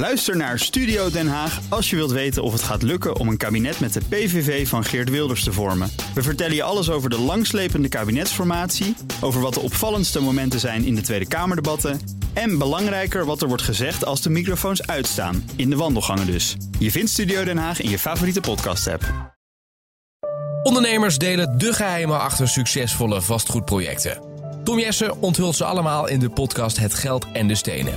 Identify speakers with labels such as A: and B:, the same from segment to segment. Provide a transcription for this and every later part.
A: Luister naar Studio Den Haag als je wilt weten of het gaat lukken om een kabinet met de PVV van Geert Wilders te vormen. We vertellen je alles over de langslepende kabinetsformatie, over wat de opvallendste momenten zijn in de Tweede Kamerdebatten en belangrijker wat er wordt gezegd als de microfoons uitstaan, in de wandelgangen dus. Je vindt Studio Den Haag in je favoriete podcast-app.
B: Ondernemers delen de geheimen achter succesvolle vastgoedprojecten. Tom Jessen onthult ze allemaal in de podcast Het Geld en de Stenen.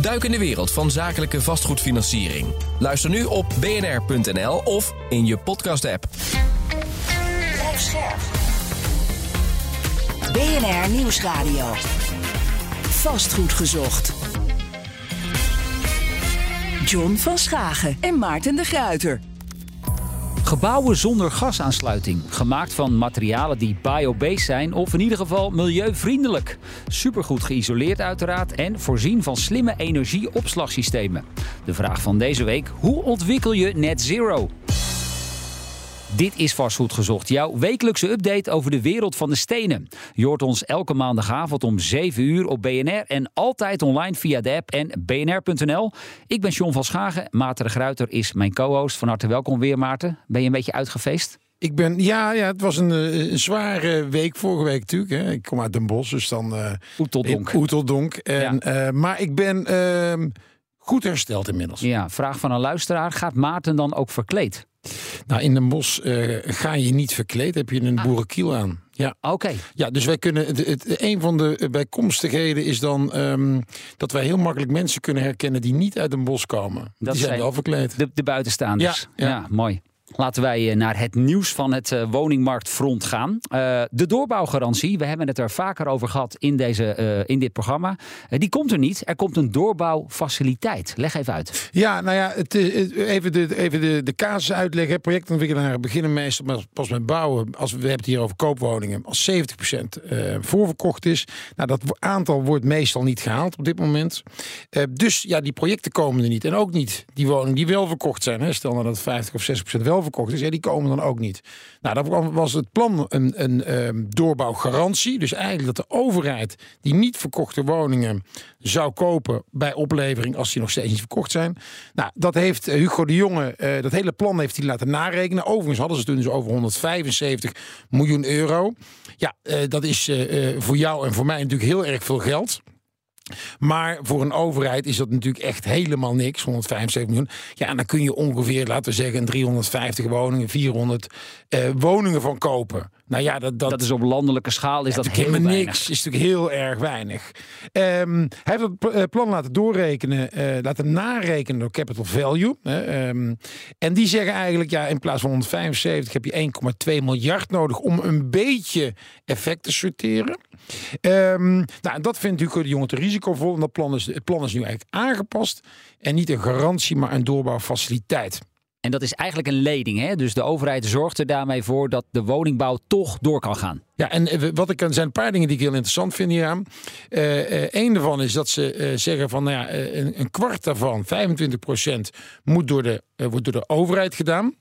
B: Duik in de wereld van zakelijke vastgoedfinanciering. Luister nu op bnr.nl of in je podcast-app.
C: BNR Nieuwsradio. Vastgoed gezocht. John van Schagen en Maarten de Gruiter.
D: Gebouwen zonder gasaansluiting. Gemaakt van materialen die biobased zijn of in ieder geval milieuvriendelijk. Supergoed geïsoleerd uiteraard en voorzien van slimme energieopslagsystemen. De vraag van deze week, hoe ontwikkel je net zero? Dit is Vastgoed Gezocht, jouw wekelijkse update over de wereld van de stenen. Je hoort ons elke maandagavond om 7 uur op BNR en altijd online via de app en bnr.nl. Ik ben John van Schagen, Maarten de Gruiter is mijn co-host. Van harte welkom weer Maarten. Ben je een beetje uitgefeest?
E: Ik ben, ja, ja, het was een, eh, een zware week vorige week natuurlijk. Hè. Ik kom uit Den Bosch, dus dan... Uh,
D: Oeteldonk.
E: Oeteldonk. En, ja. uh, maar ik ben uh, goed hersteld inmiddels.
D: Ja, vraag van een luisteraar. Gaat Maarten dan ook verkleed?
E: Nou, in Den Bosch uh, ga je niet verkleed, heb je een ah. boerenkiel aan. Ja,
D: oké.
E: Ja, dus wij kunnen. Het, het, een van de bijkomstigheden is dan um, dat wij heel makkelijk mensen kunnen herkennen die niet uit een bos komen. Dat die zijn wel verkleed.
D: De, de buitenstaanders. Ja, ja. ja mooi. Laten wij naar het nieuws van het uh, woningmarktfront gaan. Uh, de doorbouwgarantie, we hebben het er vaker over gehad in, deze, in dit programma. die komt er niet. Er komt een doorbouwfaciliteit. Leg even uit.
E: Ja, nou ja, het, even, de, even de, de casus uitleggen. Projectontwikkelaren beginnen meestal pas met bouwen. Als we, we hebben het hier over koopwoningen. Als 70% voorverkocht is. Nou, dat aantal wordt meestal niet gehaald op dit moment. dus ja, die projecten komen er niet. En ook niet die woningen die wel verkocht zijn. Hè. Stel nou dat 50 of 60% wel verkocht is, ja, die komen dan ook niet. Nou, dat was het plan een, een um, doorbouwgarantie. Dus eigenlijk dat de overheid die niet verkochte woningen zou kopen bij oplevering als die nog steeds niet verkocht zijn. Nou, dat heeft Hugo de Jonge, uh, dat hele plan heeft hij laten narekenen. Overigens hadden ze toen dus over 175 miljoen euro. Ja, uh, dat is voor jou en voor mij natuurlijk heel erg veel geld. Maar voor een overheid is dat natuurlijk echt helemaal niks, 175 miljoen. Ja, en dan kun je ongeveer, laten we zeggen, 350 woningen, 400 uh, woningen van kopen. Nou ja, dat, dat,
D: dat is op landelijke schaal is
E: ja,
D: dat helemaal
E: niks. Is natuurlijk heel erg weinig. Um, hij heeft het plan laten doorrekenen, uh, laten narekenen door Capital Value. Um, en die zeggen eigenlijk, ja, in plaats van 175 heb je 1,2 miljard nodig om een beetje effect te sorteren. Um, nou, dat vindt Hugo de Jonge te risicovol. En dat plan is, het plan is nu eigenlijk aangepast. En niet een garantie, maar een doorbouwfaciliteit.
D: En dat is eigenlijk een lening. Hè? Dus de overheid zorgt er daarmee voor dat de woningbouw toch door kan gaan.
E: Ja, en wat ik er zijn een paar dingen die ik heel interessant vind hieraan. Uh, uh, een daarvan is dat ze uh, zeggen van nou ja, een, een, kwart daarvan, 25% moet door de, wordt door de overheid gedaan.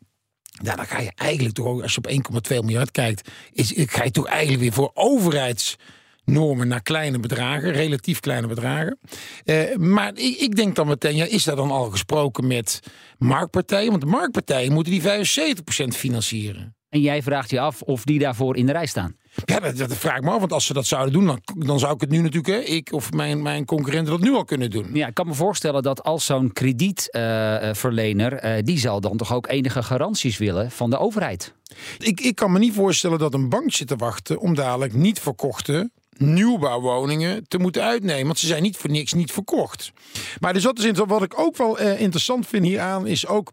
E: Nou, dan ga je eigenlijk toch ook, als je op 1,2 miljard kijkt, is, ga je toch eigenlijk weer voor overheids normen naar kleine bedragen, relatief kleine bedragen. Uh, maar ik, ik, denk dan meteen, ja, is daar dan al gesproken met marktpartijen? Want de marktpartijen moeten die 75% financieren.
D: En jij vraagt je af of die daarvoor in de rij staan.
E: Ja, dat, dat vraag ik me af. Want als ze dat zouden doen, dan, dan zou ik het nu natuurlijk, hè, ik of mijn, mijn concurrenten dat nu al kunnen doen.
D: Ja, ik kan me voorstellen dat als zo'n kredietverlener, uh, uh, die zal dan toch ook enige garanties willen van de overheid.
E: Ik, ik kan me niet voorstellen dat een bank zit te wachten om dadelijk niet verkochte nieuwbouwwoningen te moeten uitnemen. Want ze zijn niet voor niks niet verkocht. Maar dus dat is wat ik ook wel uh, interessant vind hieraan, is ook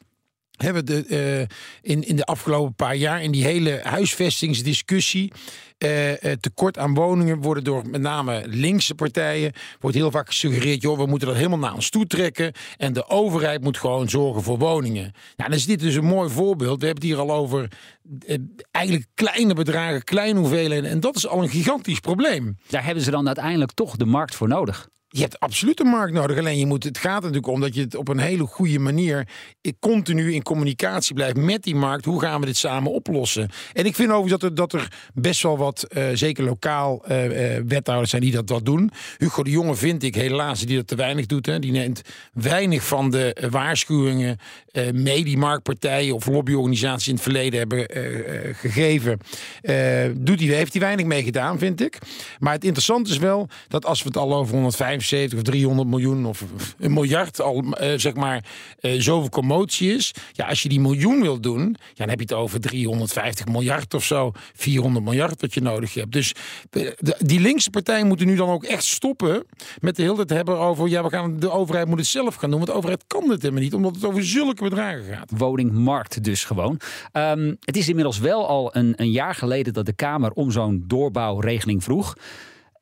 E: hebben de, uh, in, in de afgelopen paar jaar in die hele huisvestingsdiscussie uh, uh, tekort aan woningen worden door met name linkse partijen wordt heel vaak gesuggereerd, joh, we moeten dat helemaal naar ons toe trekken en de overheid moet gewoon zorgen voor woningen. Nou, dan is dit dus een mooi voorbeeld. We hebben het hier al over eigenlijk kleine bedragen, kleine hoeveelheden en dat is al een gigantisch probleem.
D: Daar hebben ze dan uiteindelijk toch de markt voor nodig.
E: Je hebt absoluut een markt nodig. Alleen je moet, het gaat natuurlijk om dat je het op een hele goede manier continu in communicatie blijft met die markt. Hoe gaan we dit samen oplossen? En ik vind overigens dat er, dat er best wel wat, eh, zeker lokaal, uh, wethouders zijn die dat wat doen. Hugo de Jonge vind ik helaas die dat te weinig doet. Hè. Die neemt weinig van de waarschuwingen mee die marktpartijen of lobbyorganisaties in het verleden hebben gegeven. doet hij, heeft hij weinig mee gedaan, vind ik. Maar het interessante is wel dat als we het al over 150 75 of 300 miljoen of een miljard al, uh, zeg maar, uh, zoveel commotie is. Ja, als je die miljoen wil doen, dan heb je het over 350 miljard of zo. 400 miljard wat je nodig hebt. Dus die linkse partijen moeten nu dan ook echt stoppen met de hele tijd hebben over, ja, we gaan, de overheid moet het zelf gaan doen. Want de overheid kan het helemaal niet, omdat het over zulke bedragen gaat.
D: Woningmarkt dus gewoon. Um, het is inmiddels wel al een, een jaar geleden dat de Kamer om zo'n doorbouwregeling vroeg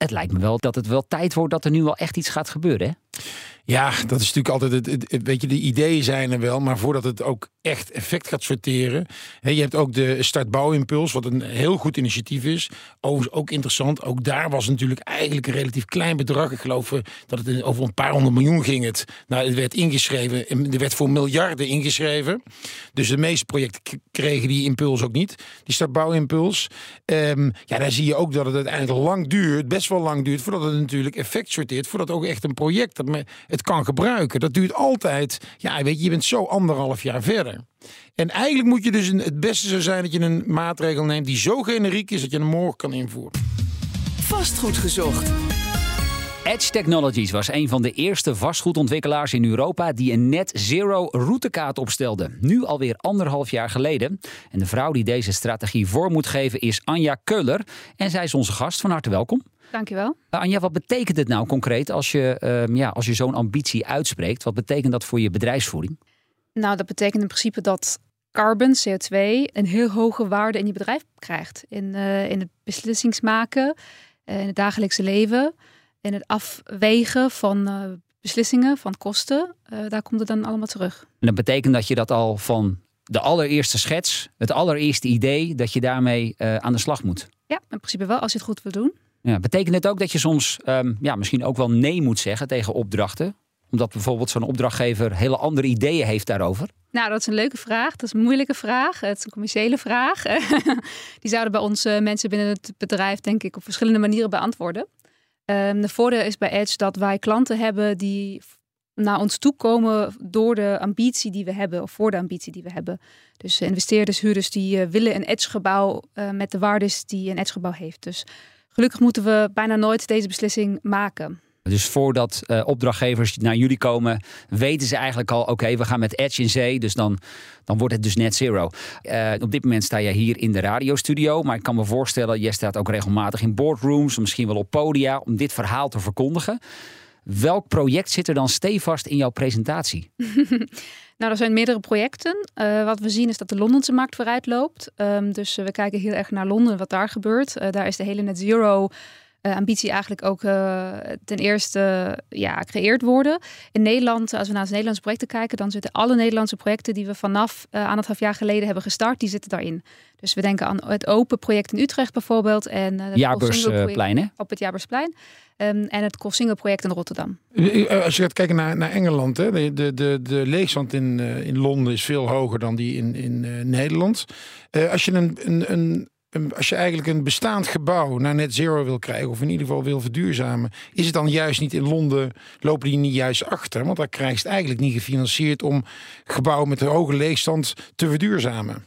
D: het lijkt me wel dat het wel tijd wordt dat er nu wel echt iets gaat gebeuren. Hè?
E: Ja, dat is natuurlijk altijd het, het, Weet je, de ideeën zijn er wel, maar voordat het ook echt effect gaat sorteren. Je hebt ook de startbouwimpuls, wat een heel goed initiatief is. Ook interessant. Ook daar was natuurlijk eigenlijk een relatief klein bedrag. Ik geloof eh, dat het over een paar honderd miljoen ging. Het, nou, het werd ingeschreven. Er werd voor miljarden ingeschreven. Dus de meeste projecten kregen die impuls ook niet. Die startbouwimpuls. Um, ja, daar zie je ook dat het uiteindelijk lang duurt. Best wel lang duurt voordat het natuurlijk effect sorteert. Voordat ook echt een project het kan gebruiken. Dat duurt altijd. Ja, weet je, je bent zo anderhalf jaar verder. En eigenlijk moet je dus een, het beste zou zijn dat je een maatregel neemt die zo generiek is dat je hem morgen kan invoeren.
C: Vastgoed gezocht.
D: Edge Technologies was een van de eerste vastgoedontwikkelaars in Europa die een net zero routekaart opstelde. Nu alweer anderhalf jaar geleden. En de vrouw die deze strategie vorm moet geven is Anja Keuler. En zij is onze gast. Van harte welkom.
F: Dankjewel.
D: Anja, wat betekent het nou concreet als je, uh, ja, als je zo'n ambitie uitspreekt? Wat betekent dat voor je bedrijfsvoering?
F: Nou, dat betekent in principe dat carbon, CO2, een heel hoge waarde in je bedrijf krijgt. In, uh, in het beslissingsmaken, uh, in het dagelijkse leven, in het afwegen van uh, beslissingen, van kosten. daar komt het dan allemaal terug.
D: En dat betekent dat je dat al van de allereerste schets, het allereerste idee, dat je daarmee aan de slag moet.
F: Ja, in principe wel, als je het goed wil doen.
D: Ja, betekent het ook dat je soms um, ja, misschien ook wel nee moet zeggen tegen opdrachten? Omdat bijvoorbeeld zo'n opdrachtgever hele andere ideeën heeft daarover?
F: Nou, dat is een leuke vraag. Dat is een moeilijke vraag. Het is een commerciële vraag. Die zouden bij ons mensen binnen het bedrijf, denk ik, op verschillende manieren beantwoorden. Um, de voordeel is bij Edge dat wij klanten hebben die naar ons toe komen door de ambitie die we hebben, of voor de ambitie die we hebben. Dus investeerders, huurders die uh, willen een Edge-gebouw met de waardes die een Edge-gebouw heeft. Dus gelukkig moeten we bijna nooit deze beslissing maken.
D: Dus voordat uh, opdrachtgevers naar jullie komen, weten ze eigenlijk al: oké, we gaan met Edge in zee. Dus dan, dan wordt het dus net zero. Uh, op dit moment sta je hier in de radiostudio. Maar ik kan me voorstellen, jij staat ook regelmatig in boardrooms, misschien wel op podia, om dit verhaal te verkondigen. Welk project zit er dan stevast in jouw presentatie?
F: nou, er zijn meerdere projecten. Uh, wat we zien is dat de Londense markt vooruit loopt. Um, dus we kijken heel erg naar Londen, wat daar gebeurt. Daar is de hele net zero uh, ambitie eigenlijk ook uh, ten eerste ja, gecreëerd worden. In Nederland, als we naar de Nederlandse projecten kijken, dan zitten alle Nederlandse projecten die we vanaf uh, anderhalf jaar geleden hebben gestart, die zitten daarin. Dus we denken aan het open project in Utrecht bijvoorbeeld. En het
D: Jaarbeursplein,
F: Op het Jaarbeursplein. Um, en het Koolsingel project in Rotterdam.
E: Als je gaat kijken naar, naar Engeland, hè, de, de, de, de leegstand in, uh, in Londen is veel hoger dan die in, in uh, Nederland. Uh, als je een, een, een als je eigenlijk een bestaand gebouw naar net zero wil krijgen, of in ieder geval wil verduurzamen, is het dan juist niet in Londen, lopen die niet juist achter? Want daar krijgt het eigenlijk niet gefinancierd om gebouwen met een hoge leegstand te verduurzamen.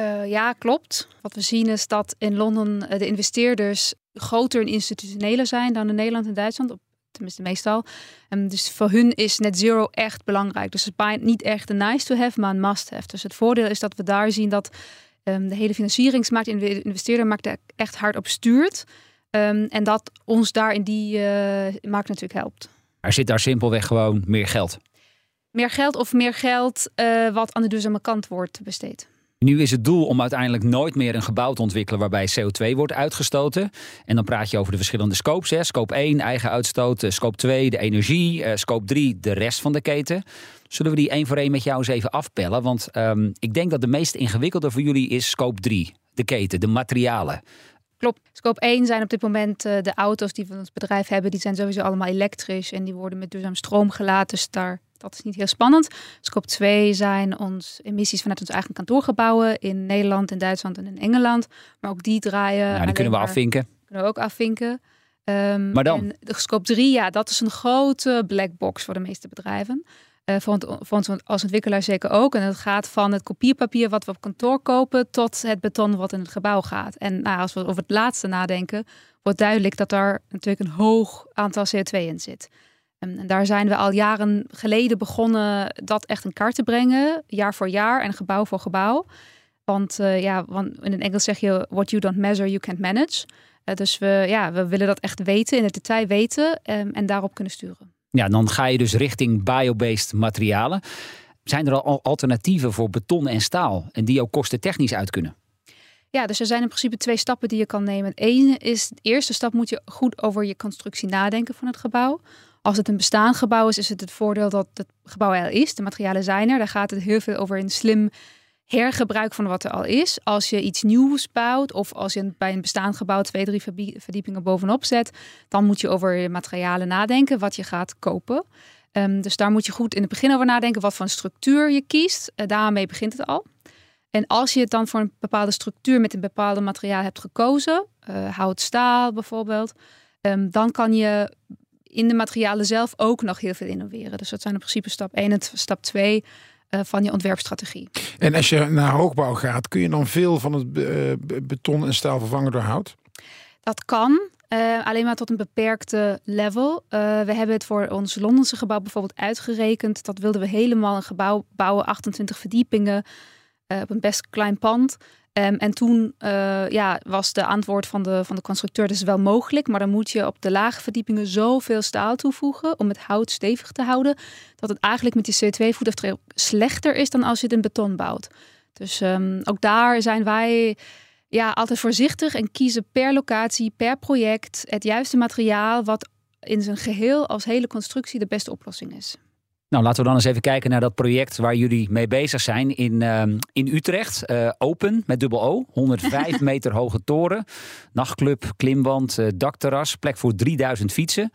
F: Uh, ja, klopt. Wat we zien is dat in Londen de investeerders groter en institutioneler zijn dan in Nederland en Duitsland. Tenminste, meestal. Um, dus voor hun is net zero echt belangrijk. Dus het is niet echt een nice to have, maar een must have. Dus het voordeel is dat we daar zien dat um, de hele financieringsmarkt en de investeerdermarkt er echt hard op stuurt. Um, en dat ons daar in die uh, markt natuurlijk helpt.
D: Er zit daar simpelweg gewoon meer geld.
F: Meer geld of meer geld uh, wat aan de duurzame kant wordt besteed.
D: Nu is het doel om uiteindelijk nooit meer een gebouw te ontwikkelen waarbij CO2 wordt uitgestoten. En dan praat je over de verschillende scopes. Hè. Scope 1, eigen uitstoot. Eh, scope 2, de energie. Uh, scope 3, de rest van de keten. Zullen we die één voor één met jou eens even afpellen? Want um, ik denk dat de meest ingewikkelde voor jullie is scope 3. De keten, de materialen.
F: Klopt. Scope 1 zijn op dit moment uh, de auto's die we in ons bedrijf hebben. Die zijn sowieso allemaal elektrisch en die worden met duurzaam stroom gelaten. Dus daar, dat is niet heel spannend. Scope 2 zijn ons emissies vanuit onze eigen kantoorgebouwen in Nederland, in Duitsland en in Engeland. Maar ook die draaien.
D: Ja, die kunnen we afvinken.
F: Kunnen we ook afvinken. Um,
D: maar dan?
F: En de scope 3, ja, dat is een grote black box voor de meeste bedrijven. Uh, voor, ons als ontwikkelaar zeker ook. En het gaat van het kopierpapier wat we op kantoor kopen tot het beton wat in het gebouw gaat. En nou, als we over het laatste nadenken, wordt duidelijk dat daar natuurlijk een hoog aantal CO2 in zit. En, en daar zijn we al jaren geleden begonnen dat echt in kaart te brengen, jaar voor jaar en gebouw voor gebouw. Want uh, ja, want in het Engels zeg je: What you don't measure, you can't manage. Uh, dus we, ja, we willen dat echt weten, in het detail weten um, en daarop kunnen sturen.
D: Ja, dan ga je dus richting biobased materialen. Zijn er al alternatieven voor beton en staal en die ook kostentechnisch uit kunnen?
F: Ja, dus er zijn in principe twee stappen die je kan nemen. Eén is, de eerste stap moet je goed over je constructie nadenken van het gebouw. Als het een bestaand gebouw is, is het het voordeel dat het gebouw er is. De materialen zijn er. Daar gaat het heel veel over een slim hergebruik van wat er al is. Als je iets nieuws bouwt of als je bij een bestaand gebouw twee, drie verdiepingen bovenop zet, dan moet je over je materialen nadenken wat je gaat kopen. Um, dus daar moet je goed in het begin over nadenken wat voor een structuur je kiest. Uh, daarmee begint het al. En als je het dan voor een bepaalde structuur met een bepaalde materiaal hebt gekozen, uh, hout, staal bijvoorbeeld, um, dan kan je in de materialen zelf ook nog heel veel innoveren. Dus dat zijn in principe stap 1 en stap 2 uh, van je ontwerpstrategie.
E: En als je naar hoogbouw gaat, kun je dan veel van het uh, beton en staal vervangen door hout?
F: Dat kan. Uh, alleen maar tot een beperkte level. we hebben het voor ons Londense gebouw bijvoorbeeld uitgerekend. Dat wilden we helemaal een gebouw bouwen, 28 verdiepingen, op een best klein pand. Um, en toen uh, ja, was de antwoord van de, van de constructeur, is wel mogelijk, maar dan moet je op de lage verdiepingen zoveel staal toevoegen om het hout stevig te houden, dat het eigenlijk met die CO2-voetafdruk slechter is dan als je het in beton bouwt. Dus um, ook daar zijn wij ja, altijd voorzichtig en kiezen per locatie, per project het juiste materiaal wat in zijn geheel als hele constructie de beste oplossing is.
D: Nou, laten we dan eens even kijken naar dat project waar jullie mee bezig zijn in, uh, in Utrecht. Uh, open met dubbel O. 105 meter hoge toren. Nachtclub, klimwand, uh, dakterras. Plek voor 3000 fietsen.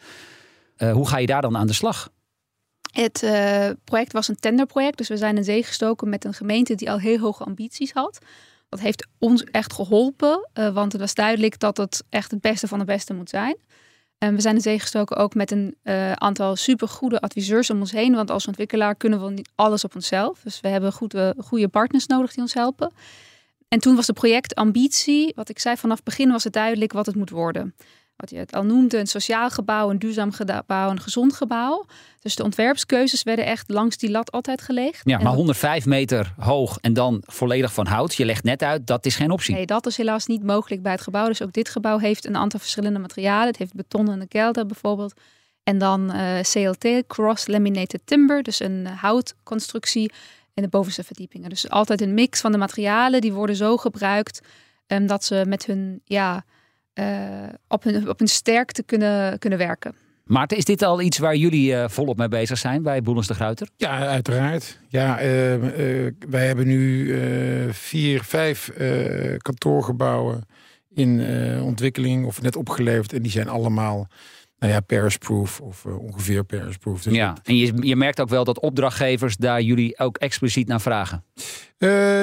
D: hoe ga je daar dan aan de slag?
F: Het project was een tenderproject. Dus we zijn in zee gestoken met een gemeente die al heel hoge ambities had. Dat heeft ons echt geholpen. want het was duidelijk dat het echt het beste van de beste moet zijn. En we zijn in zee gestoken ook met een uh, aantal supergoede adviseurs om ons heen. Want als ontwikkelaar kunnen we niet alles op onszelf. Dus we hebben goede, goede partners nodig die ons helpen. En toen was de projectambitie, wat ik zei vanaf het begin, was het duidelijk wat het moet worden wat je het al noemde, een sociaal gebouw, een duurzaam gebouw, een gezond gebouw. Dus de ontwerpskeuzes werden echt langs die lat altijd gelegd.
D: Ja, maar 105 meter hoog en dan volledig van hout. Je legt net uit, dat is geen optie.
F: Nee, dat is helaas niet mogelijk bij het gebouw. Dus ook dit gebouw heeft een aantal verschillende materialen. Het heeft beton en de kelder bijvoorbeeld. En dan uh, eh, CLT, Cross Laminated Timber, dus een houtconstructie in de bovenste verdiepingen. Dus altijd een mix van de materialen, die worden zo gebruikt um, dat ze met hun ja, op, hun, op hun sterkte kunnen, kunnen werken.
D: Maarten, is dit al iets waar jullie uh, volop mee bezig zijn bij Boelens de Gruiter?
E: Ja, uiteraard. Ja, uh, wij hebben nu vier, vijf kantoorgebouwen in ontwikkeling of net opgeleverd. En die zijn allemaal nou ja, Paris-proof of ongeveer Paris-proof.
D: Dus ja, en je, je merkt ook wel dat opdrachtgevers daar jullie ook expliciet naar vragen?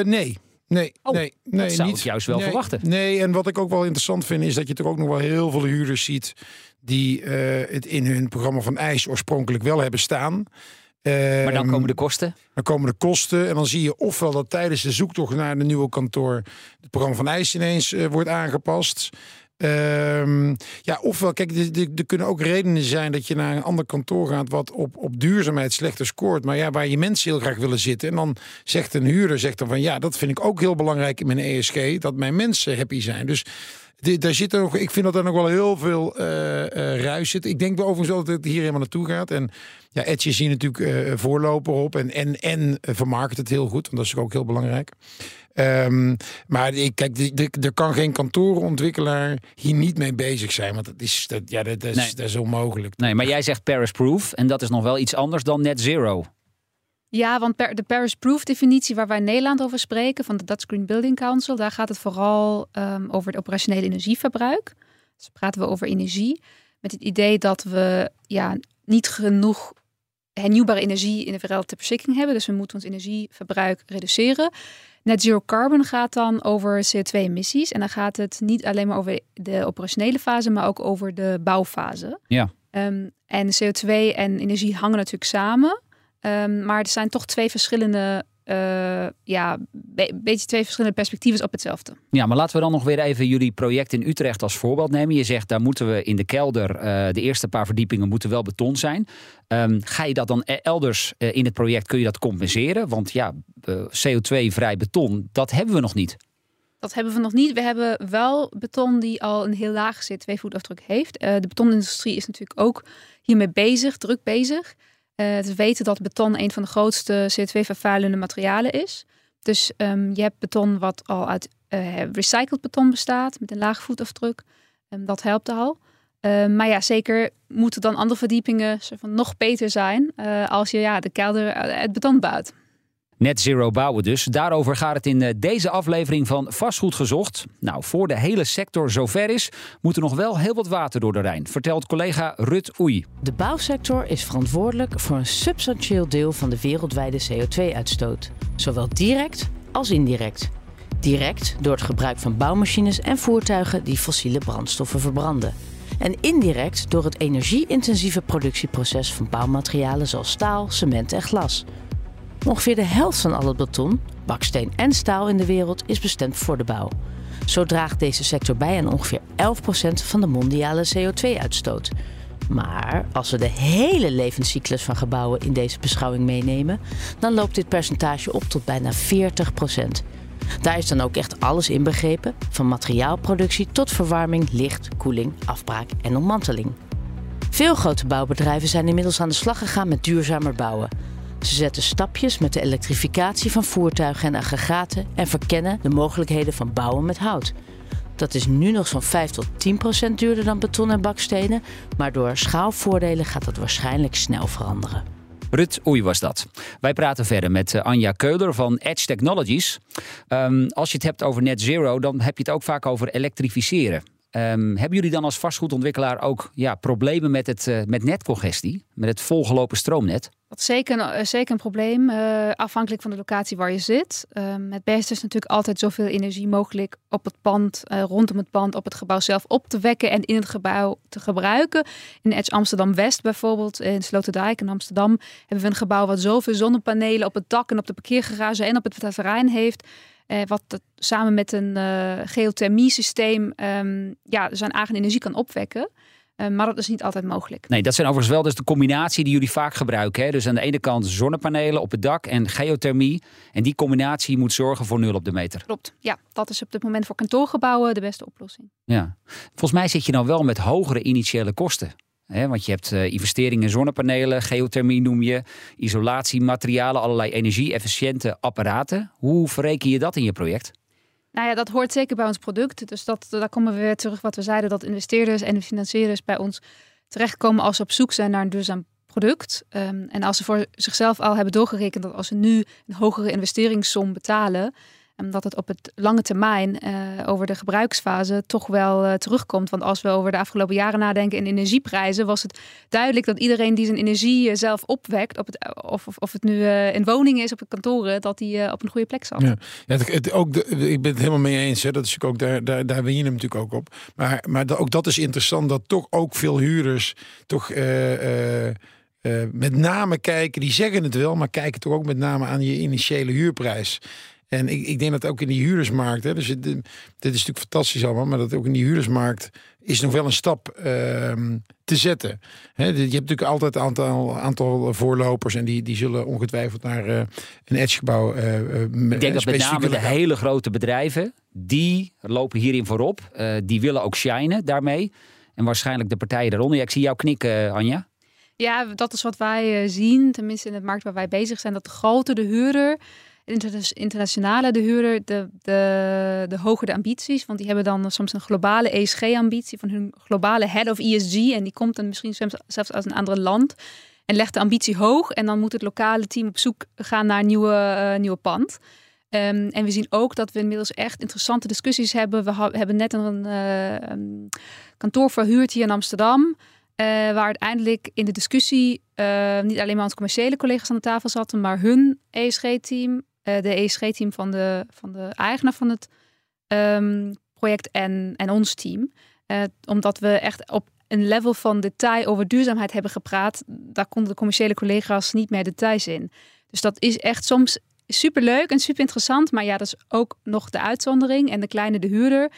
E: nee, Nee,
D: oh,
E: nee, nee.
D: Dat zou
E: niet.
D: ik juist wel verwachten.
E: Nee, en wat ik ook wel interessant vind, is dat je er ook nog wel heel veel huurders ziet die uh, het in hun programma van IJs oorspronkelijk wel hebben staan.
D: Uh, maar dan komen de kosten?
E: Dan komen de kosten. En dan zie je ofwel dat tijdens de zoektocht naar de nieuwe kantoor het programma van IJs ineens uh, wordt aangepast. Um, ja, ofwel, kijk, er kunnen ook redenen zijn dat je naar een ander kantoor gaat wat op, op duurzaamheid slechter scoort, maar ja, waar je mensen heel graag willen zitten. En dan zegt een huurder zegt dan van ja, dat vind ik ook heel belangrijk in mijn ESG, dat mijn mensen happy zijn. Dus daar zit er nog, ik vind dat er nog wel heel veel uh, uh, ruis zit. Ik denk overigens dat het hier helemaal naartoe gaat. En ja, Edge is hier natuurlijk uh, voorloper op. En, en, en vermarkt het heel goed, want dat is ook heel belangrijk. Um, maar ik, kijk, er kan geen kantoorontwikkelaar hier niet mee bezig zijn. Want dat is, dat, ja, dat, is, nee. dat is onmogelijk.
D: Nee, maar jij zegt Paris Proof. En dat is nog wel iets anders dan net zero.
F: Ja, want per, de Paris Proof definitie waar wij in Nederland over spreken, van de Dutch Green Building Council, daar gaat het vooral um, over het operationele energieverbruik. Dus praten we over energie. Met het idee dat we ja, niet genoeg hernieuwbare energie in de wereld ter beschikking hebben. Dus we moeten ons energieverbruik reduceren. Net zero carbon gaat dan over CO2-emissies. En dan gaat het niet alleen maar over de operationele fase, maar ook over de bouwfase.
D: Ja.
F: Um, en CO2 en energie hangen natuurlijk samen. Um, maar er zijn toch twee verschillende uh, ja, een beetje twee verschillende perspectieven op hetzelfde.
D: Ja, maar laten we dan nog weer even jullie project in Utrecht als voorbeeld nemen. Je zegt, daar moeten we in de kelder, uh, de eerste paar verdiepingen moeten wel beton zijn. Um, ga je dat dan e-, elders uh, in het project, kun je dat compenseren? Want ja, CO2-vrij beton, dat hebben we nog niet.
F: Dat hebben we nog niet. We hebben wel beton die al een heel lage CO2-voetafdruk heeft. de betonindustrie is natuurlijk ook hiermee bezig, druk bezig. Uh, te weten dat beton een van de grootste CO2-vervuilende materialen is. Dus um, je hebt beton wat al uit uh, recycled beton bestaat, met een laag voetafdruk. Um, dat helpt al. Uh, maar ja, zeker moeten dan andere verdiepingen nog beter zijn uh, als je ja, de kelder het beton bouwt.
D: Net zero bouwen dus. Daarover gaat het in eh, deze aflevering van Vastgoed Gezocht. Nou, voor de hele sector zover is, moet er nog wel heel wat water door de Rijn, vertelt collega Rut Oei.
G: De bouwsector is verantwoordelijk voor een substantieel deel van de wereldwijde CO2-uitstoot. Zowel direct als indirect. Direct door het gebruik van bouwmachines en voertuigen die fossiele brandstoffen verbranden. En indirect door het energie-intensieve productieproces van bouwmaterialen zoals staal, cement en glas. Ongeveer de helft van al het beton, baksteen en staal in de wereld is bestemd voor de bouw. Zo draagt deze sector bij aan ongeveer 11% van de mondiale CO2-uitstoot. Maar als we de hele levenscyclus van gebouwen in deze beschouwing meenemen, dan loopt dit percentage op tot bijna 40%. Daar is dan ook echt alles inbegrepen, van materiaalproductie tot verwarming, licht, koeling, afbraak en ontmanteling. Veel grote bouwbedrijven zijn inmiddels aan de slag gegaan met duurzamer bouwen. Ze zetten stapjes met de elektrificatie van voertuigen en aggregaten en verkennen de mogelijkheden van bouwen met hout. Dat is nu nog zo'n 5 tot 10 procent duurder dan beton en bakstenen, maar door schaalvoordelen gaat dat waarschijnlijk snel veranderen.
D: Rut Oei was dat. Wij praten verder met eh, Anja Keuler van Edge Technologies. Um, als je het hebt over net zero, dan heb je het ook vaak over elektrificeren. Um, hebben jullie dan als vastgoedontwikkelaar ook ja, problemen met, het, uh, met netcongestie, met het volgelopen stroomnet?
F: Dat is zeker, uh, zeker een probleem, uh, afhankelijk van de locatie waar je zit. Ehm, het beste is natuurlijk altijd zoveel energie mogelijk op het pand, rondom het pand, op het gebouw zelf op te wekken en in het gebouw te gebruiken. In Edge Amsterdam-West bijvoorbeeld, in Sloterdijk in Amsterdam, hebben we een gebouw wat zoveel zonnepanelen op het dak en op de parkeergarage en op het terrein heeft uh, wat samen met een uh, geothermie systeem um, ja, zijn eigen energie kan opwekken. Uh, maar dat is niet altijd mogelijk.
D: Nee, dat zijn overigens wel dus de combinatie die jullie vaak gebruiken. Hè? Dus aan de ene kant zonnepanelen op het dak en geothermie. En die combinatie moet zorgen voor nul op de meter.
F: Klopt, ja. Dat is op dit moment voor kantoorgebouwen de beste oplossing.
D: Ja. Volgens mij zit je dan wel met hogere initiële kosten want je hebt uh, investeringen in zonnepanelen, geothermie noem je, isolatiematerialen, allerlei energie-efficiënte apparaten. Hoe verreken je dat in je project?
F: Nou ja, dat hoort zeker bij ons product. Dus dat, daar komen we weer terug wat we zeiden, dat investeerders en financierders bij ons terechtkomen als ze op zoek zijn naar een duurzaam product. Um, en als ze voor zichzelf al hebben doorgerekend dat als ze nu een hogere investeringssom betalen, dat het op het lange termijn uh, over de gebruiksfase toch wel uh, terugkomt. Want als we over de afgelopen jaren nadenken in energieprijzen, was het duidelijk dat iedereen die zijn energie uh, zelf opwekt, op het, of, of, of het nu in woningen is, op het kantoren, dat die op een goede plek zat.
E: Ja, ja het, ook ik ben het helemaal mee eens. Hè. Dat is ook daar, daar, daar je hem natuurlijk ook op. Maar, maar ook dat is interessant dat toch ook veel huurders toch. Met name kijken, die zeggen het wel, maar kijken toch ook met name aan je initiële huurprijs. En ik, ik denk dat ook in die huurdersmarkt, hè, dus dit, dit is natuurlijk fantastisch allemaal, maar dat ook in die huurdersmarkt is nog wel een stap uh, te zetten. He, je hebt natuurlijk altijd een aantal, aantal voorlopers en die, die zullen ongetwijfeld naar uh, een edgegebouw. Uh,
D: ik denk dat met name de hele grote bedrijven, die lopen hierin voorop. die willen ook shinen daarmee. En waarschijnlijk de partijen daaronder. Ja, ik zie jou knikken, Anja.
F: Ja, dat is wat wij zien, tenminste in het markt waar wij bezig zijn, dat de grote de huurder internationale de huurder, de, de, de ambities. Want die hebben dan soms een globale ESG-ambitie van hun globale head of ESG. En die komt dan misschien zelfs uit een ander land. En legt de ambitie hoog. En dan moet het lokale team op zoek gaan naar een nieuwe, uh, nieuwe pand. Um, en we zien ook dat we inmiddels echt interessante discussies hebben. We hebben net een uh, kantoor verhuurd hier in Amsterdam. Uh, waar uiteindelijk in de discussie niet alleen maar onze commerciële collega's aan de tafel zaten, maar hun ESG-team, de ESG-team van de, van de eigenaar van het um, project en, en ons team. omdat we echt op een level van detail over duurzaamheid hebben gepraat. Daar konden de commerciële collega's niet meer details in. Dus dat is echt soms super leuk en super interessant. Maar ja, dat is ook nog de uitzondering. En de kleine de huurder.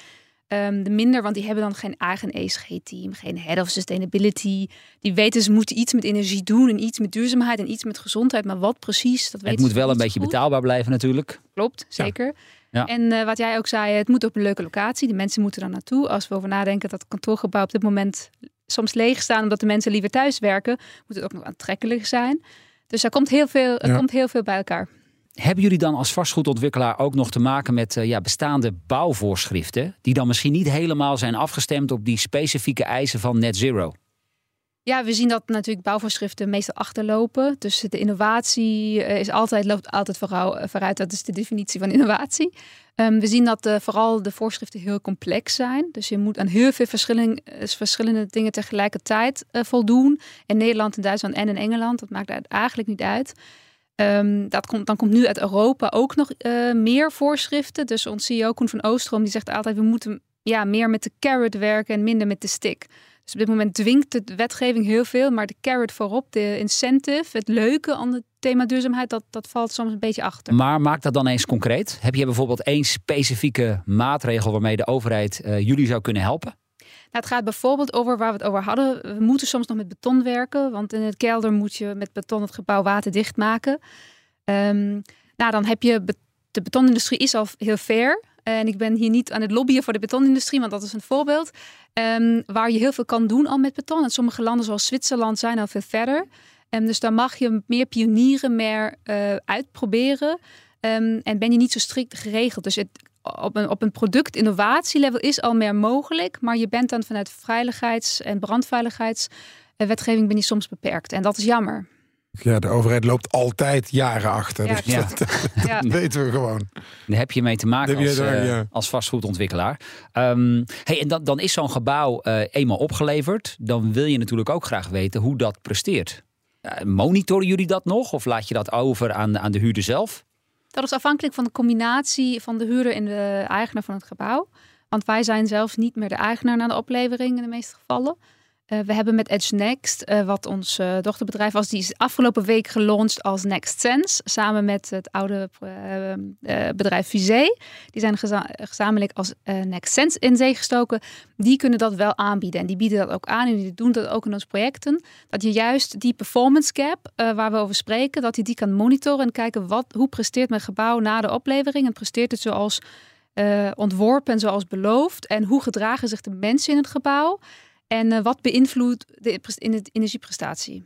F: Um, de minder, want die hebben dan geen eigen ESG-team, geen head of sustainability. Die weten ze moeten iets met energie doen en iets met duurzaamheid en iets met gezondheid. Maar wat precies, dat weten
D: Het moet wel een beetje betaalbaar blijven natuurlijk.
F: Klopt, zeker. Ja. En uh, wat jij ook zei, het moet op een leuke locatie. De mensen moeten er naartoe. Als we over nadenken dat het kantoorgebouw op dit moment soms leeg staan omdat de mensen liever thuis werken, moet het ook nog aantrekkelijk zijn. Dus er komt heel veel, er komt heel veel bij elkaar.
D: Hebben jullie dan als vastgoedontwikkelaar ook nog te maken met uh, ja, bestaande bouwvoorschriften, die dan misschien niet helemaal zijn afgestemd op die specifieke eisen van net zero?
F: Ja, we zien dat natuurlijk bouwvoorschriften meestal achterlopen. Dus de innovatie eh, is altijd, loopt altijd vooruit. Dat is de definitie van innovatie. Um, we zien dat vooral de voorschriften heel complex zijn. Dus je moet aan heel veel verschillende, dingen tegelijkertijd voldoen. In Nederland, in Duitsland en in Engeland. Dat maakt eigenlijk niet uit. Um, dat komt, dan komt nu uit Europa ook nog uh, meer voorschriften. Dus ons CEO Koen van Oostrom die zegt altijd... we moeten ja, meer met de carrot werken en minder met de stick. Dus op dit moment dwingt de wetgeving heel veel, maar de carrot voorop, de incentive, het leuke aan het thema duurzaamheid, dat, dat valt soms een beetje achter.
D: Maar maak dat dan eens concreet. Heb je bijvoorbeeld één specifieke maatregel waarmee de overheid uh, jullie zou kunnen helpen?
F: Het gaat bijvoorbeeld over waar we het over hadden. We moeten soms nog met beton werken, want in het kelder moet je met beton het gebouw waterdicht maken. Um, nou, dan heb je de betonindustrie is al heel ver. En ik ben hier niet aan het lobbyen voor de betonindustrie, want dat is een voorbeeld. Um, waar je heel veel kan doen al met beton. En sommige landen zoals Zwitserland zijn al veel verder. Um, dus daar mag je meer pionieren, meer uh, uitproberen. En ben je niet zo strikt geregeld. Dus het, op een, op een product-innovatielevel is al meer mogelijk. Maar je bent dan vanuit veiligheids- en brandveiligheidswetgeving ben je soms beperkt. En dat is jammer.
E: Ja, de overheid loopt altijd jaren achter.
F: Ja,
E: dus dat, ja. weten we gewoon.
D: Daar heb je mee te maken als, daar, uh, als vastgoedontwikkelaar. Um, hey, en dan, dan is zo'n gebouw uh, eenmaal opgeleverd. Dan wil je natuurlijk ook graag weten hoe dat presteert. Uh, monitoren jullie dat nog? Of laat je dat over aan, aan de huurder zelf?
F: Dat is afhankelijk van de combinatie van de huurder en de eigenaar van het gebouw. Want wij zijn zelfs niet meer de eigenaar na de oplevering in de meeste gevallen. Uh, we hebben met Edge Next, uh, wat ons uh, dochterbedrijf was, die is afgelopen week gelaunched als Next Sense. Samen met het oude bedrijf Visé. Die zijn geza gezamenlijk als Next Sense in zee gestoken. Die kunnen dat wel aanbieden. En die bieden dat ook aan en die doen dat ook in onze projecten. Dat je juist die performance gap waar we over spreken, dat je die kan monitoren en kijken wat, hoe presteert mijn gebouw na de oplevering. En presteert het zoals ontworpen en zoals beloofd. En hoe gedragen zich de mensen in het gebouw. En uh, wat beïnvloedt de in de energieprestatie?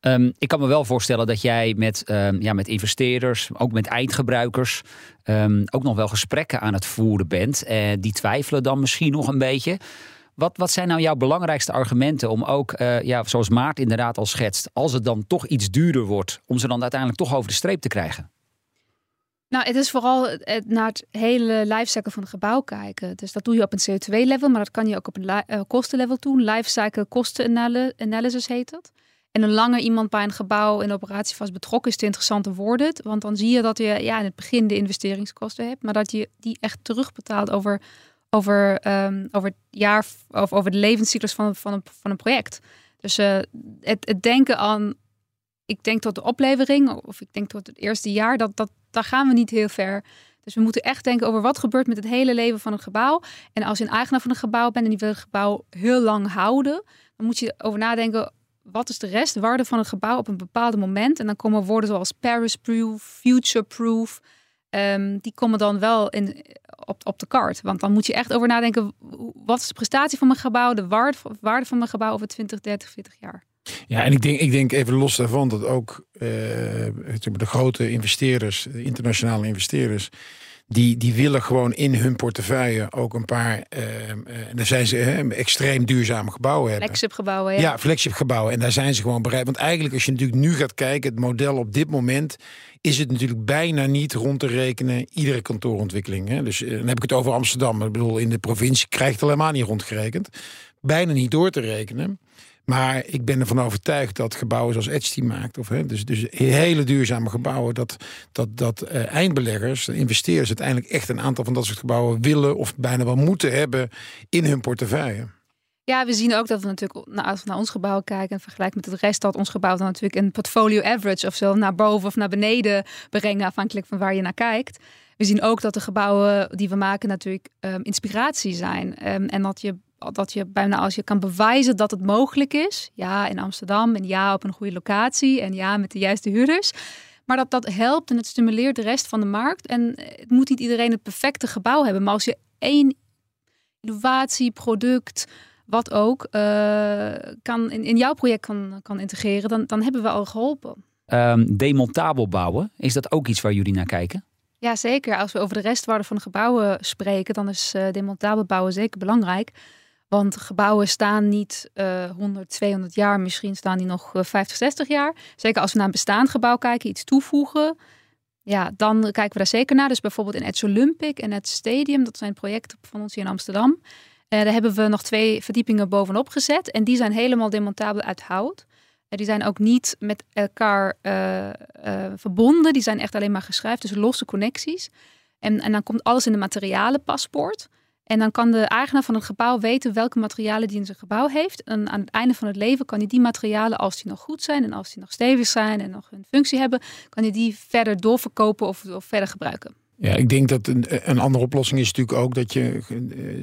D: Um, ik kan me wel voorstellen dat jij met, um, ja, met investeerders, ook met eindgebruikers, um, ook nog wel gesprekken aan het voeren bent. Uh, die twijfelen dan misschien nog een beetje. Wat, wat zijn nou jouw belangrijkste argumenten om ook, uh, ja, zoals Maart inderdaad al schetst, als het dan toch iets duurder wordt, om ze dan uiteindelijk toch over de streep te krijgen?
F: Nou, het is vooral het, naar het hele lifecycle van het gebouw kijken. Dus dat doe je op een CO2-level, maar dat kan je ook op een uh, kostenlevel doen. Lifecycle kostenanalysis heet dat. En hoe langer iemand bij een gebouw in operatie vast betrokken is, te interessanter wordt. Want dan zie je dat je ja, in het begin de investeringskosten hebt, maar dat je die echt terugbetaalt over, over, um, over het jaar of over de levenscyclus van, van, een, van een project. Dus uh, het, het denken aan ik denk tot de oplevering, of ik denk tot het eerste jaar, dat, dat, daar gaan we niet heel ver. Dus we moeten echt denken over wat gebeurt met het hele leven van een gebouw. En als je een eigenaar van een gebouw bent en die wil het gebouw heel lang houden, dan moet je over nadenken. Wat is de restwaarde van het gebouw op een bepaald moment? En dan komen woorden zoals Paris-proof, future-proof. Um, die komen dan wel in, op, op de kaart. Want dan moet je echt over nadenken. Wat is de prestatie van mijn gebouw? De waarde, waarde van mijn gebouw over 20, 30, 40 jaar?
E: Ja, en ik denk, ik denk even los daarvan dat ook uh, de grote investeerders, de internationale investeerders, die, die willen gewoon in hun portefeuille ook een paar, uh, en daar zijn ze extreem duurzame gebouwen hebben.
F: Flagship gebouwen, ja.
E: Ja, flagship gebouwen. En daar zijn ze gewoon bereid. Want eigenlijk als je natuurlijk nu gaat kijken, het model op dit moment is het natuurlijk bijna niet rond te rekenen iedere kantoorontwikkeling. Hè? Dus dan heb ik het over Amsterdam. Ik bedoel, in de provincie krijgt het helemaal niet rondgerekend. Bijna niet door te rekenen. Maar ik ben ervan overtuigd dat gebouwen zoals Edge die maakt, of, hè, dus, dus hele duurzame gebouwen, dat, dat, dat uh, eindbeleggers, investeerders uiteindelijk echt een aantal van dat soort gebouwen willen of bijna wel moeten hebben in hun portefeuille.
F: Ja, we zien ook dat we natuurlijk, als we naar ons gebouw kijken en vergelijken met het rest, dat ons gebouw dan natuurlijk een portfolio average of zo naar boven of naar beneden brengen, afhankelijk van waar je naar kijkt. We zien ook dat de gebouwen die we maken natuurlijk um, inspiratie zijn. Um, en dat je dat je bijna als je kan bewijzen dat het mogelijk is. Ja, in Amsterdam en ja, op een goede locatie en ja, met de juiste huurders. Maar dat dat helpt en het stimuleert de rest van de markt. En het moet niet iedereen het perfecte gebouw hebben. Maar als je één innovatie, product, wat ook, uh, kan in, in jouw project kan, kan integreren, dan, dan hebben we al geholpen.
D: Um, demontabel bouwen, is dat ook iets waar jullie naar kijken?
F: Ja, zeker. Als we over de restwaarde van de gebouwen spreken, dan is uh, demontabel bouwen zeker belangrijk. Want gebouwen staan niet uh, 100, 200 jaar, misschien staan die nog 50, 60 jaar. Zeker als we naar een bestaand gebouw kijken, iets toevoegen. Ja, dan kijken we daar zeker naar. Dus bijvoorbeeld in het Olympic en het Stadium, dat zijn projecten van ons hier in Amsterdam. Uh, daar hebben we nog twee verdiepingen bovenop gezet. En die zijn helemaal demontabel uit hout. Die zijn ook niet met elkaar verbonden. Die zijn echt alleen maar geschreven, dus losse connecties. En, en dan komt alles in de materialenpaspoort. En dan kan de eigenaar van het gebouw weten welke materialen die in zijn gebouw heeft. En aan het einde van het leven kan hij die materialen, als die nog goed zijn en als die nog stevig zijn en nog een functie hebben, kan hij die verder doorverkopen of, of verder gebruiken.
E: Ja, ik denk dat een, een andere oplossing is natuurlijk ook dat je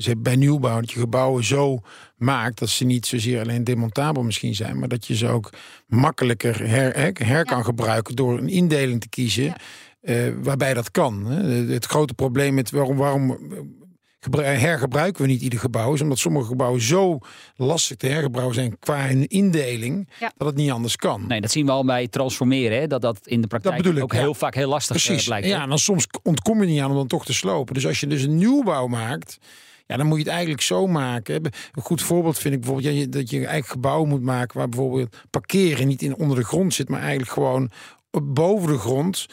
E: eh, bij nieuwbouw dat je gebouwen zo maakt dat ze niet zozeer alleen demontabel misschien zijn, maar dat je ze ook makkelijker her, her kan gebruiken door een indeling te kiezen. Ja. Uh, waarbij dat kan. Het grote probleem met waarom, waarom hergebruiken we niet ieder gebouw. Is omdat sommige gebouwen zo lastig te hergebruiken zijn qua een indeling. Dat het niet anders kan.
D: Nee, dat zien we al bij transformeren. Hè? Dat dat in de praktijk ik, ook heel vaak heel lastig
E: Precies.
D: Uh, blijkt.
E: Ja, en dan soms ontkom je niet aan om dan toch te slopen. Dus als je dus een nieuwbouw maakt. Ja, dan moet je het eigenlijk zo maken. Een goed voorbeeld vind ik bijvoorbeeld dat je eigenlijk gebouw moet maken waar bijvoorbeeld parkeren niet in onder de grond zit, maar eigenlijk gewoon boven de grond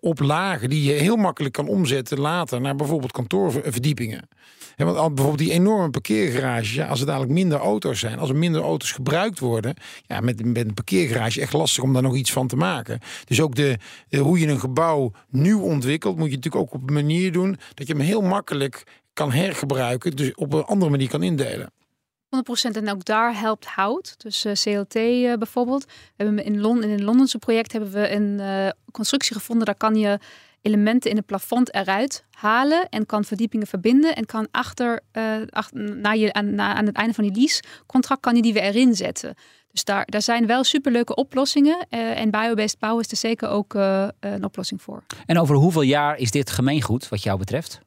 E: op lagen die je heel makkelijk kan omzetten later naar bijvoorbeeld kantoorverdiepingen. En want bijvoorbeeld die enorme parkeergarage, als er dadelijk minder auto's zijn, als er minder auto's gebruikt worden, ja, met, met een parkeergarage echt lastig om daar nog iets van te maken. Dus ook de, hoe je een gebouw nieuw ontwikkelt, moet je natuurlijk ook op een manier doen dat je hem heel makkelijk kan hergebruiken, dus op een andere manier kan indelen.
F: 100% en ook daar helpt hout. Dus uh, CLT uh, bijvoorbeeld. We hebben in, Lon in een Londense project hebben we een uh, constructie gevonden. Daar kan je elementen in het plafond eruit halen en kan verdiepingen verbinden en kan achter, na je, aan, aan het einde van die leasecontract kan je die weer erin zetten. Dus daar, daar zijn wel superleuke oplossingen. en biobased bouwen is er zeker ook een oplossing voor.
D: En over hoeveel jaar is dit gemeengoed wat jou betreft?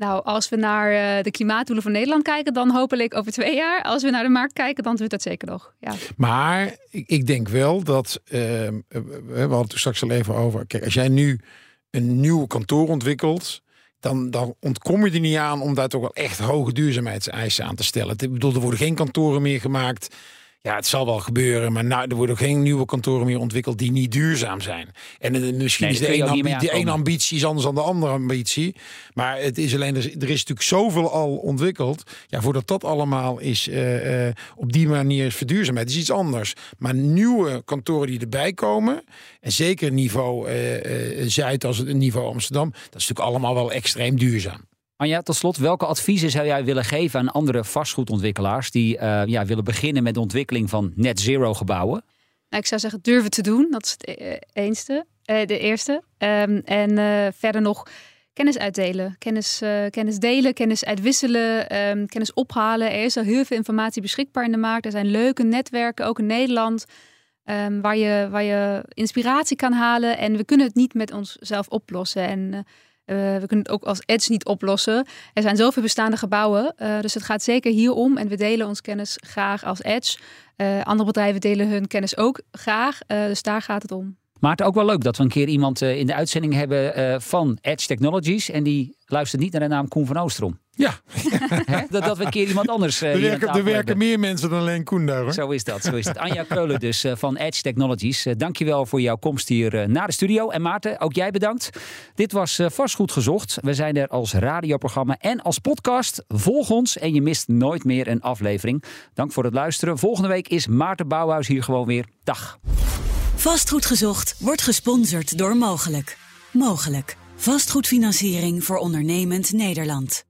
F: Nou, als we naar uh, de klimaatdoelen van Nederland kijken, dan hopelijk over twee jaar. Als we naar de markt kijken, dan duurt dat zeker nog. Ja.
E: Maar ik, denk wel dat, uh, we hadden het straks al even over. Kijk, als jij nu een nieuw kantoor ontwikkelt, dan, dan ontkom je er niet aan om daar toch wel echt hoge duurzaamheidseisen aan te stellen. Ik bedoel, er worden geen kantoren meer gemaakt ja, het zal wel gebeuren, maar nou, er worden ook geen nieuwe kantoren meer ontwikkeld die niet duurzaam zijn. En uh, misschien nee, is de ene, ambi de ene ambitie is anders dan de andere ambitie. Maar het is alleen, er is natuurlijk zoveel al ontwikkeld. Ja, voordat dat allemaal is uh, uh, op die manier is verduurzaamheid, is iets anders. Maar nieuwe kantoren die erbij komen, en zeker niveau Zuid als het niveau Amsterdam, dat is natuurlijk allemaal wel extreem duurzaam.
D: Anja, tot slot, welke adviezen zou jij willen geven aan andere vastgoedontwikkelaars die uh, ja, willen beginnen met de ontwikkeling van net zero gebouwen?
F: Nou, ik zou zeggen durven te doen, dat is het e-, eenste, uh, de eerste. Um, en verder nog kennis uitdelen, kennis, kennis delen, kennis uitwisselen, um, kennis ophalen. Er is al heel veel informatie beschikbaar in de markt. Er zijn leuke netwerken, ook in Nederland. Um, waar, je, waar je inspiratie kan halen. En we kunnen het niet met onszelf oplossen. En uh, we kunnen het ook als edge niet oplossen. Er zijn zoveel bestaande gebouwen, uh, dus het gaat zeker hier om. En we delen ons kennis graag als edge. Uh, andere bedrijven delen hun kennis ook graag, dus daar gaat het om.
D: Maar ook wel leuk dat we een keer iemand in de uitzending hebben van Edge Technologies. En die luistert niet naar de naam Koen van Oostrom.
E: Ja.
D: dat, dat we een keer iemand anders. Uh,
E: er werken, er werken meer mensen dan alleen Koen daar. Hoor.
D: Zo is dat. Zo is het. Anja Keulen dus uh, van Edge Technologies. Uh, dankjewel voor jouw komst hier naar de studio. En Maarten, ook jij bedankt. Dit was vast goed gezocht. We zijn er als radioprogramma en als podcast. Volg ons en je mist nooit meer een aflevering. Dank voor het luisteren. Volgende week is Maarten Bouwhuis hier gewoon weer. Dag.
H: Vastgoed gezocht wordt gesponsord door Mogelijk. Mogelijk. Vastgoedfinanciering voor ondernemend Nederland.